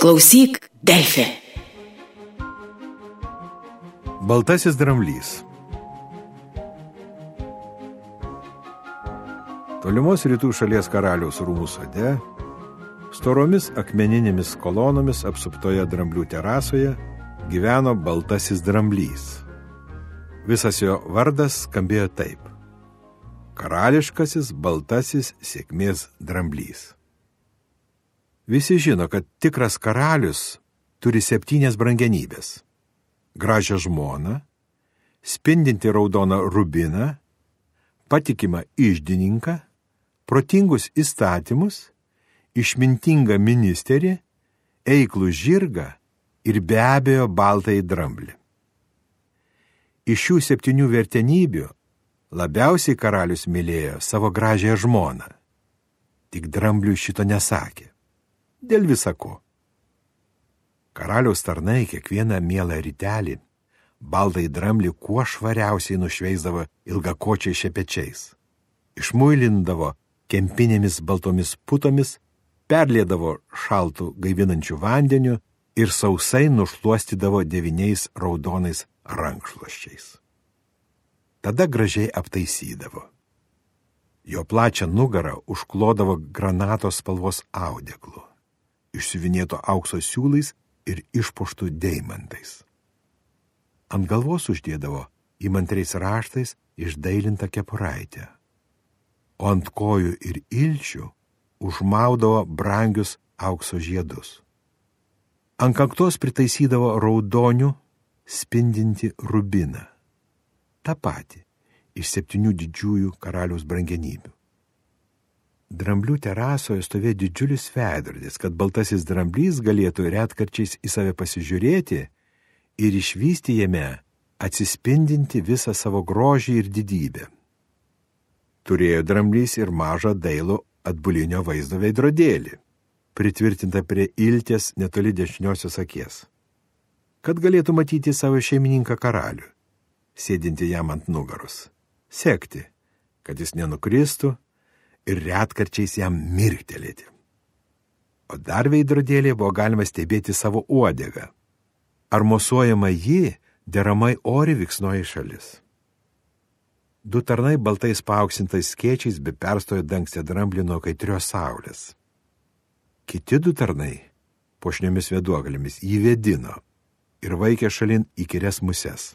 Klausyk, Delfi. Baltasis dramblys. Tolimos rytų šalies karaliaus rūmų sode, storomis akmeninėmis kolonomis apsuptoje dramblių terasoje, gyveno baltasis dramblys. Visas jo vardas skambėjo taip karališkasis baltasis sėkmės dramblys. Visi žino, kad tikras karalius turi septynės brangenybės - gražią žmoną, spindinti raudoną rubiną, patikimą išdininką, protingus įstatymus, išmintingą ministerį, eiklų žirgą ir be abejo baltąjį dramblį. Iš šių septynių vertenybių Labiausiai karalius mylėjo savo gražią žmoną. Tik drambliui šito nesakė. Dėl visako. Karaliaus tarnai kiekvieną mielą rytelį baldai dramblį kuo švariausiai nušveisdavo ilgakočiai šepečiais. Išmuilindavo kempinėmis baltomis putomis, perlėdavo šaltų gaivinančių vandeniu ir sausai nušluostydavo devyniais raudonais rankšluoščiais tada gražiai aptaisydavo. Jo plačią nugarą užklodavo granatos spalvos audeklu, išsiuvinėto aukso siūlais ir išpuštų deimantais. Ant galvos uždėdavo įmantriais raštais išdailintą kepuraitę, o ant kojų ir ilčių užmaudavo brangius aukso žiedus. Ant kaktos pritaisydavo raudonių spindinti rubiną tą patį iš septynių didžiųjų karaliaus brangenybių. Dramblių terasoje stovėjo didžiulis veidrodis, kad baltasis dramblys galėtų retkarčiais į save pasižiūrėti ir išvysti jame atsispindinti visą savo grožį ir didybę. Turėjo dramblys ir mažą dailų atbulinio vaizdo veidrodėlį, pritvirtintą prie ilties netoli dešiniosios akies, kad galėtų matyti savo šeimininką karalių sėdinti jam ant nugaros. Sekti, kad jis nenukristų ir retkarčiais jam mirktelėti. O dar veidrodėlėje buvo galima stebėti savo uodegą. Ar mosuojama ji deramai ori viksnoji šalis. Du tarnai baltais paauksintais skiečiais be perstojo dangstė dramblį nuo kaitrios saulės. Kiti du tarnai, pošniomis vėduogalėmis, jį vedino ir vaikė šalin įkirias muses.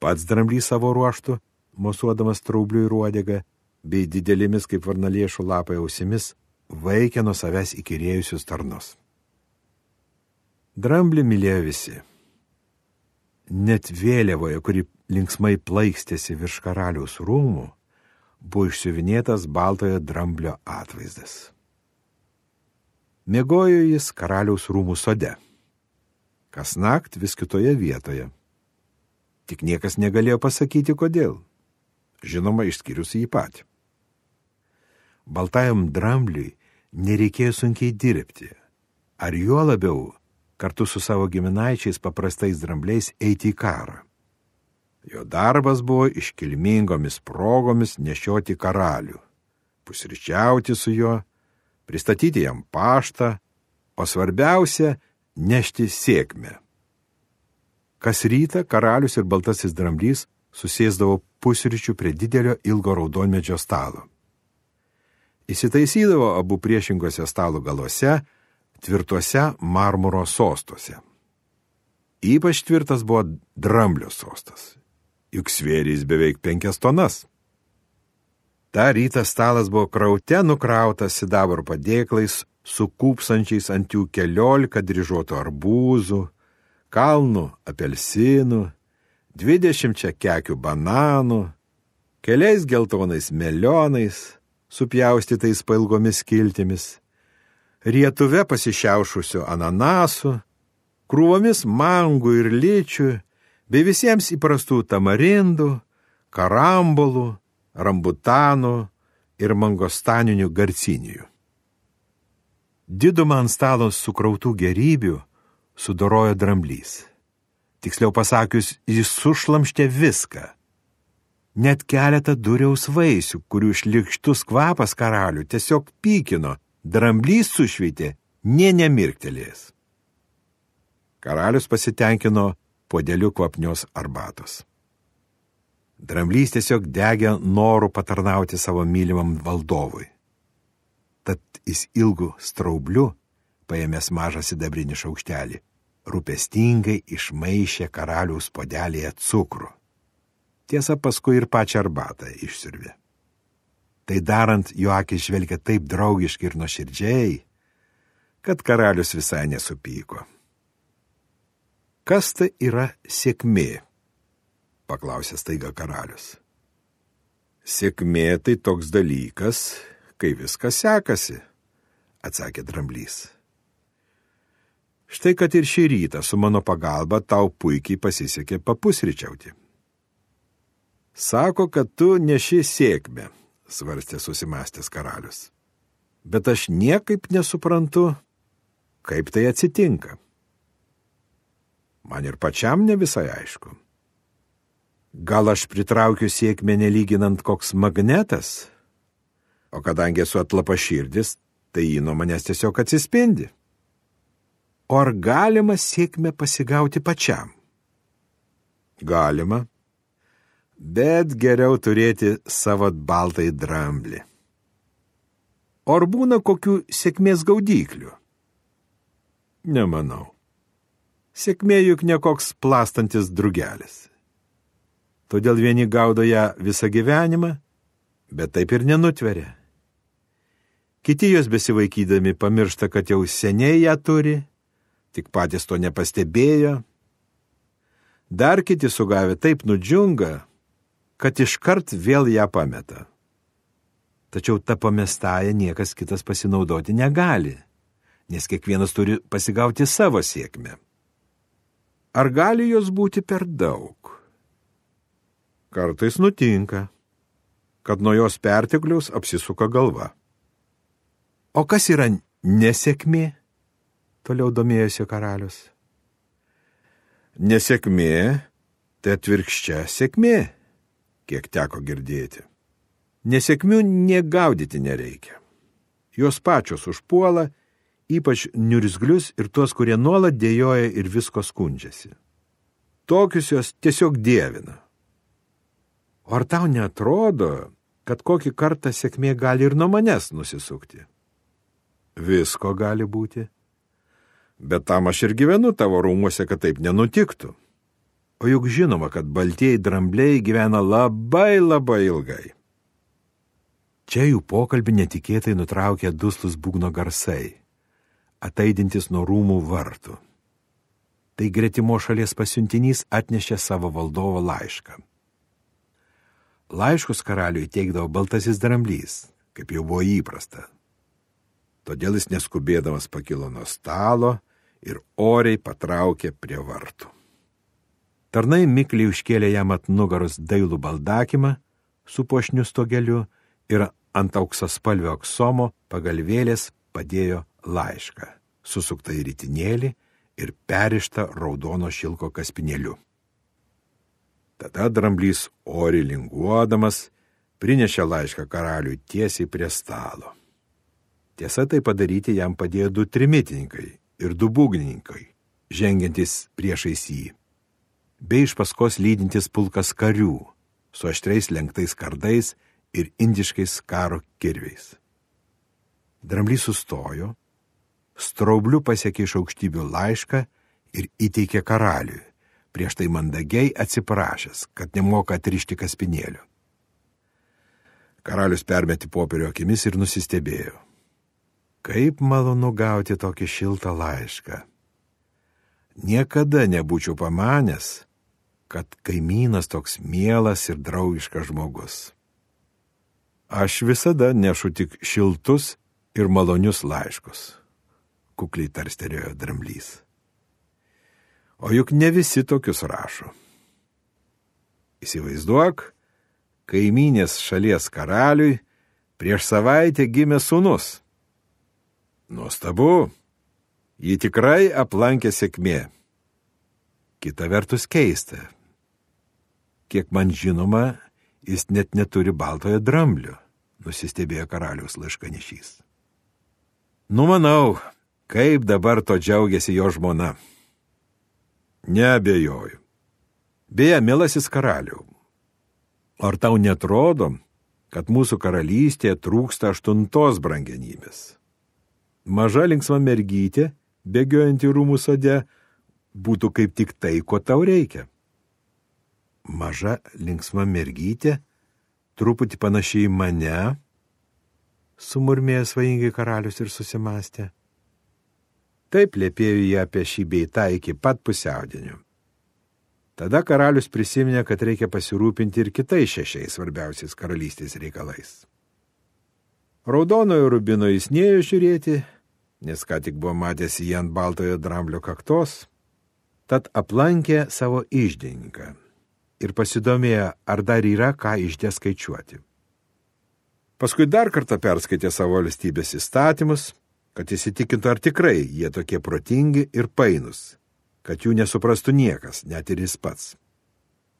Pats dramblys savo ruoštų, mosuodamas traublių ir uodegą, bei didelėmis kaip varnalėšų lapai ausimis, vaikė nuo savęs įkyrėjusius tarnus. Dramblį mylėjo visi. Net vėliavoje, kuri linksmai plaikstėsi virš karaliaus rūmų, buvo išsiuvinėtas baltojo dramblio atvaizdas. Mėgojo jis karaliaus rūmų sode. Kas nakt vis kitoje vietoje Tik niekas negalėjo pasakyti, kodėl. Žinoma, išskyrus jį patį. Baltajam drambliui nereikėjo sunkiai dirbti. Ar juo labiau kartu su savo giminaičiais paprastais drambliais eiti į karą. Jo darbas buvo iškilmingomis progomis nešioti karalių, pusryčiauti su juo, pristatyti jam paštą, o svarbiausia - nešti sėkmę. Kas rytą karalius ir baltasis dramblys susėsdavo pusryčių prie didelio ilgo raudonmedžio stalo. Įsitaisydavo abu priešingose stalo galuose, tvirtuose marmuro sostuose. Ypač tvirtas buvo dramblio sostas, juk svėrys beveik penkias tonas. Ta rytą stalas buvo kraute nukrautas sidabro padėklais, su kūpsančiais ant jų keliolika dryžuotų arbūzų, kalnų apelsinų, dvidešimčia kekių bananų, keliais geltonais melionais, supjaustytais pailgomis kiltimis, rietuve pasišiaušusiu ananasu, krūvomis mangų ir lyčių, bei visiems įprastų tamarindų, karambolų, rambutanų ir mangostaninių garcinijų. Didumą ant stalo sukrautų gerybių sudorojo dramblys. Tiksliau pasakius, jis sušlamštė viską. Net keletą duriaus vaisių, kurių šlikštus kvapas karalių tiesiog pykino, dramblys sušveitė nie nemirktelės. Karalius pasitenkino podeliu kvapnios arbatos. Dramblys tiesiog degė norų patarnauti savo mylimam valdovui. Tad jis ilgų straubliu, paėmęs mažą sidabrinį šaukštelį, rūpestingai išmaišė karaliaus podelėje cukrų. Tiesa, paskui ir pačią arbatą išsirvė. Tai darant, jo akis žvelgia taip draugiškai ir nuoširdžiai, kad karalius visai nesupyko. Kas tai yra sėkmė? paklausė staiga karalius. Sėkmė tai toks dalykas, kai viskas sekasi, atsakė dramblys. Štai kad ir šį rytą su mano pagalba tau puikiai pasisekė papusryčiauti. Sako, kad tu neši sėkmę, svarstė susimastęs karalius. Bet aš niekaip nesuprantu, kaip tai atsitinka. Man ir pačiam ne visai aišku. Gal aš pritraukiu sėkmę nelyginant koks magnetas? O kadangi esu atlapa širdis, tai jį nuo manęs tiesiog atsispindi. O ar galima sėkmę pasigauti pačiam? Galima, bet geriau turėti savo baltai dramblį. O ar būna kokių sėkmės gaudyklių? Nemanau. Sėkmė juk ne koks plastantis drugelis. Todėl vieni gaudo ją visą gyvenimą, bet taip ir nenutveria. Kiti jos besivaikydami pamiršta, kad jau seniai ją turi, tik patys to nepastebėjo. Dar kiti sugavę taip nudžiunga, kad iškart vėl ją pameta. Tačiau tą pamestąją niekas kitas pasinaudoti negali, nes kiekvienas turi pasigauti savo sėkmę. Ar gali jos būti per daug? Kartais nutinka, kad nuo jos pertekliaus apsisuka galva. O kas yra nesėkmė? Toliau domėjosi karalius. Nesėkmė tai atvirkščia sėkmė kiek teko girdėti. Nesėkmių negaudyti nereikia. Jos pačios užpuola, ypač niurzglius ir tuos, kurie nuolat dėjoja ir visko skundžiasi. Tokius jos tiesiog dievina. O ar tau netrodo, kad kokį kartą sėkmė gali ir nuo manęs nusisukti? Visko gali būti. Bet tam aš ir gyvenu tavo rūmuose, kad taip nenutiktų. O juk žinoma, kad baltieji drambliai gyvena labai labai ilgai. Čia jų pokalbį netikėtai nutraukė duslus būgno garsai, ataidintis nuo rūmų vartų. Tai gretimo šalies pasiuntinys atnešė savo valdovo laišką. Laiškus karaliui teikdavo baltasis dramblys, kaip jau buvo įprasta. Todėl jis neskubėdamas pakilo nuo stalo ir oriai patraukė prie vartų. Tarnai mikliai užkėlė jam ant nugaros dailų baldakimą su pošniu stogeliu ir ant auksaspalvio aksomo pagalvėlės padėjo laišką, susuktą į rytinėlį ir perištą raudono šilko kaspinėliu. Tada dramblys ori linguodamas prinešė laišką karaliui tiesiai prie stalo. Tiesa, tai padaryti jam padėjo du trimitininkai ir du būgnininkai, žengiantis priešais jį bei iš paskos lydintis pulkas karių su aštriais lenktais kardais ir indiškais karo kirviais. Dramblys sustojo, straubliu pasiekė iš aukštybių laišką ir įteikė karaliui, prieš tai mandagiai atsiprašęs, kad nemoka atrišti kaspinėlių. Karalius permeti popierio akimis ir nusistebėjo. Kaip malonu gauti tokį šiltą laišką. Niekada nebūčiau pamanęs, kad kaimynas toks mielas ir draugiškas žmogus. Aš visada nešu tik šiltus ir malonius laiškus, kukliai tarstelėjo dramblys. O juk ne visi tokius rašo. Įsivaizduok, kaiminės šalies karaliui prieš savaitę gimė sunus. Nuostabu, jį tikrai aplankė sėkmė. Kita vertus keista, Kiek man žinoma, jis net neturi baltojo dramblio, nusistebėjo karaliaus laiškanešys. Numanau, Kaip dabar to džiaugiasi jo žmona? Neabejoju. Beje, mielasis karaliau, ar tau netrodo, kad mūsų karalystėje trūksta aštuntos brangenybės? Maža linksma mergytė, bėgiojantį rūmų sode, būtų kaip tik tai, ko tau reikia. Maža linksma mergytė, truputį panašiai į mane, sumurmėjo svajingai karalius ir susimastė. Taip lėpėjo jie apie šį beitą iki pat pusiaudinių. Tada karalius prisiminė, kad reikia pasirūpinti ir kitais šešiais svarbiausiais karalystės reikalais. Raudonojo rubino jis neėjo žiūrėti, nes ką tik buvo matęs jį ant baltojo dramblio kaktos, tad aplankė savo išdininką ir pasidomėjo, ar dar yra ką išdė skaičiuoti. Paskui dar kartą perskaitė savo valstybės įstatymus, kad įsitikintų, ar tikrai jie tokie protingi ir painus, kad jų nesuprastų niekas, net ir jis pats.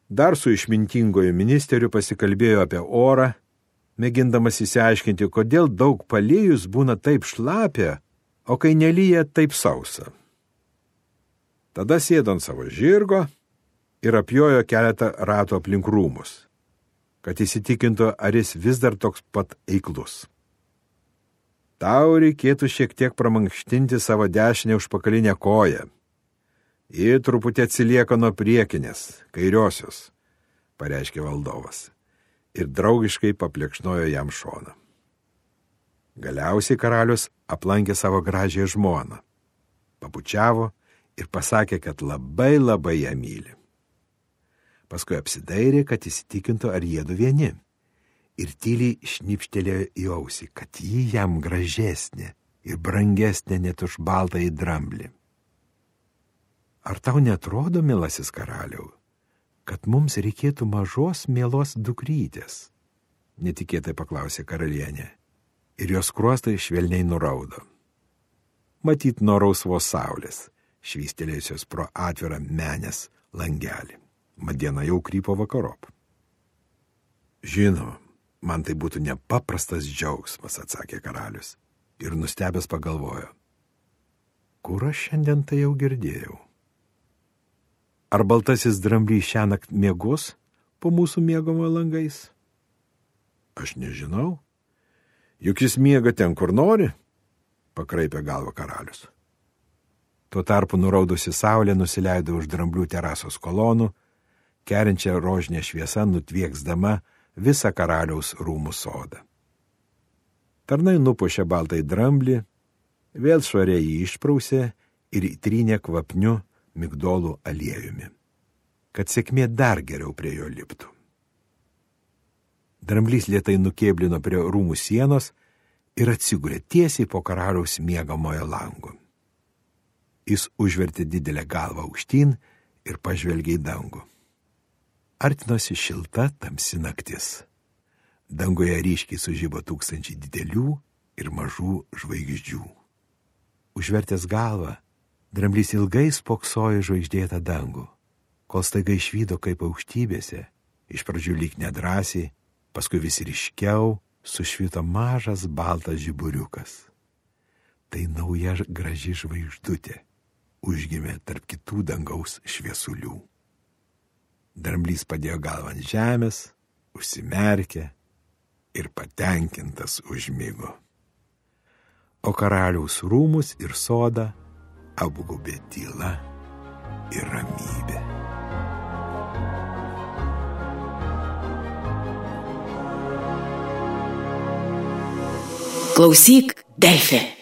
Dar su išmintingoju ministeriu pasikalbėjo apie orą, mėgindamas įsiaiškinti, kodėl daug palijus būna taip šlapia, o kai nelyja taip sausa. Tada sėdo ant savo žirgo ir apjojo keletą ratų aplink rūmus kad įsitikintų, ar jis vis dar toks pat eiklus. Tau reikėtų šiek tiek pramankštinti savo dešinę užpakalinę koją. Ji truputį atsilieka nuo priekinės, kairiosios, pareiškė valdovas ir draugiškai paplekšnojo jam šoną. Galiausiai karalius aplankė savo gražią žmoną, papučiavo ir pasakė, kad labai labai ją myli. Paskui apsidairė, kad įsitikintų, ar jėdu vieni. Ir tyliai šnipštelėjo į ausį, kad ji jam gražesnė ir brangesnė net už baltą į dramblį. Ar tau netrodo, milasis karaliau, kad mums reikėtų mažos mielos dukrytės? Netikėtai paklausė karalienė. Ir jos kruostai švelniai nuraudo. Matyt, norausvos saulės, švystelėjusios pro atvirą menės langelį mat diena jau krypo vakarop. Žinoma, man tai būtų nepaprastas džiaugsmas, atsakė karalius ir nustebęs pagalvojo. Kur aš šiandien tai jau girdėjau? Ar baltasis dramblys šią naktį mėgos po mūsų mėgomo langais? Aš nežinau. Juk jis miega ten, kur nori, pakraipė galvą karalius. Tuo tarpu nuraudusi saulė nusileido už dramblių terasos kolonų kerinčia rožinė šviesa nutvieksdama visą karaliaus rūmų sodą. Tarnai nupušė baltai dramblį, vėl švariai jį išprausė ir įtrynė kvapniu migdolų aliejumi, kad sėkmė dar geriau prie jo liptų. Dramblys lietai nukėblino prie rūmų sienos ir atsigulė tiesiai po karaliaus miegamojo langu. Jis užvertė didelę galvą aukštyn ir pažvelgė į dangų. Artinosi šilta tamsi naktis. Dangoje ryškiai sužybo tūkstančiai didelių ir mažų žvaigždžių. Užvertęs galvą, dramblys ilgai spoksojo žvaigždėtą dangų, kol staiga išvydo kaip aukštybėse, iš pradžių lyg nedrasiai, paskui vis ryškiau sušvito mažas baltas žiburiukas. Tai nauja graži žvaigždutė užgimė tarp kitų dangaus šviesulių. Dramblys padėjo galvą ant žemės, užsimerkė ir patenkintas užmygo. O karaliaus rūmus ir sodą apgubė tyla ir ramybė. Klausyk, Delfė.